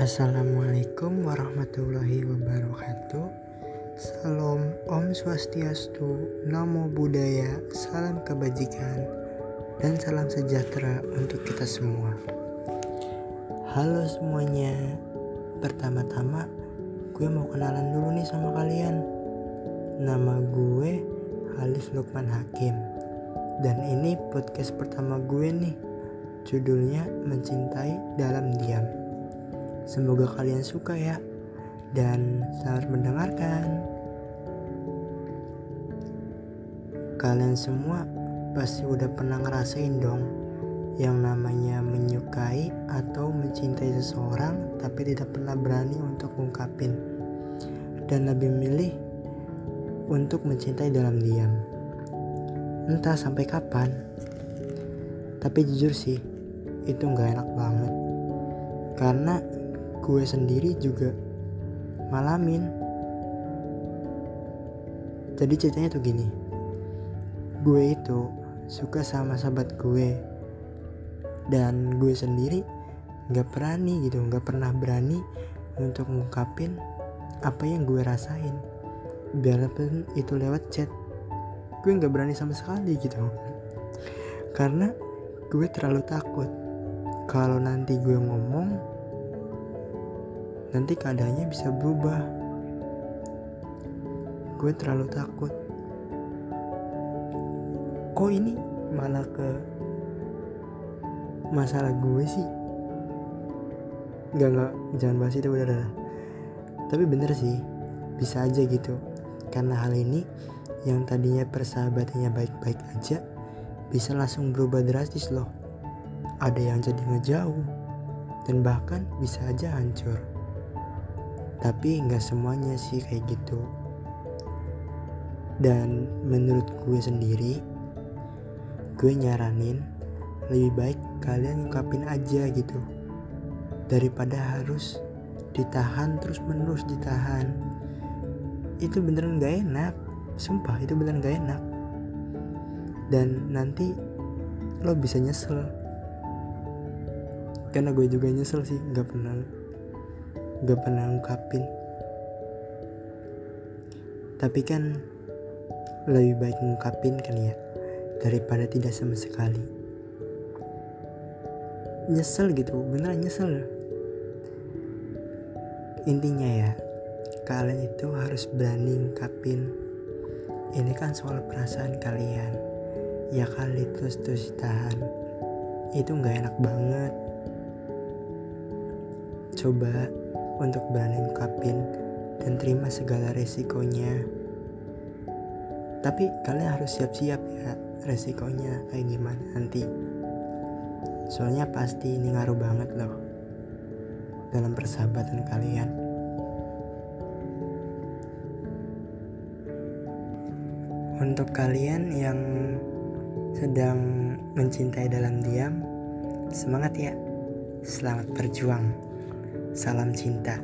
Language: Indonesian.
Assalamualaikum warahmatullahi wabarakatuh. Salam Om Swastiastu Namo Buddhaya Salam kebajikan Dan salam sejahtera untuk kita semua. Halo semuanya. Pertama-tama gue mau kenalan dulu nih sama kalian. Nama gue Halif Lukman Hakim. Dan ini podcast pertama gue nih. Judulnya Mencintai Dalam Diam Semoga kalian suka ya. Dan selamat mendengarkan. Kalian semua pasti udah pernah ngerasain dong yang namanya menyukai atau mencintai seseorang tapi tidak pernah berani untuk ngungkapin dan lebih milih untuk mencintai dalam diam. Entah sampai kapan. Tapi jujur sih, itu nggak enak banget. Karena gue sendiri juga ngalamin. Jadi ceritanya tuh gini gue itu suka sama sahabat gue dan gue sendiri nggak berani gitu nggak pernah berani untuk ngungkapin apa yang gue rasain. Biarpun itu lewat chat gue nggak berani sama sekali gitu. Karena gue terlalu takut. Kalau nanti gue ngomong nanti keadaannya bisa berubah. Gue terlalu takut. Kok ini malah ke masalah gue sih? Gak gak jangan bahas itu udah udah. Tapi bener sih, bisa aja gitu. Karena hal ini yang tadinya persahabatannya baik-baik aja bisa langsung berubah drastis loh. Ada yang jadi ngejauh dan bahkan bisa aja hancur tapi nggak semuanya sih kayak gitu. Dan menurut gue sendiri gue nyaranin lebih baik kalian ngungkapin aja gitu. Daripada harus ditahan terus menerus ditahan. Itu beneran gak enak. Sumpah itu beneran gak enak. Dan nanti lo bisa nyesel. Karena gue juga nyesel sih nggak pernah gak pernah ungkapin. Tapi kan lebih baik ngungkapin kan ya daripada tidak sama sekali. Nyesel gitu beneran nyesel. Intinya ya kalian itu harus berani ngungkapin ini kan soal perasaan kalian. Ya kali terus terus tahan itu nggak enak banget. Coba untuk berani ungkapin dan terima segala resikonya. Tapi kalian harus siap-siap ya resikonya kayak gimana nanti. Soalnya pasti ini ngaruh banget loh dalam persahabatan kalian. Untuk kalian yang sedang mencintai dalam diam, semangat ya. Selamat berjuang. Salam cinta.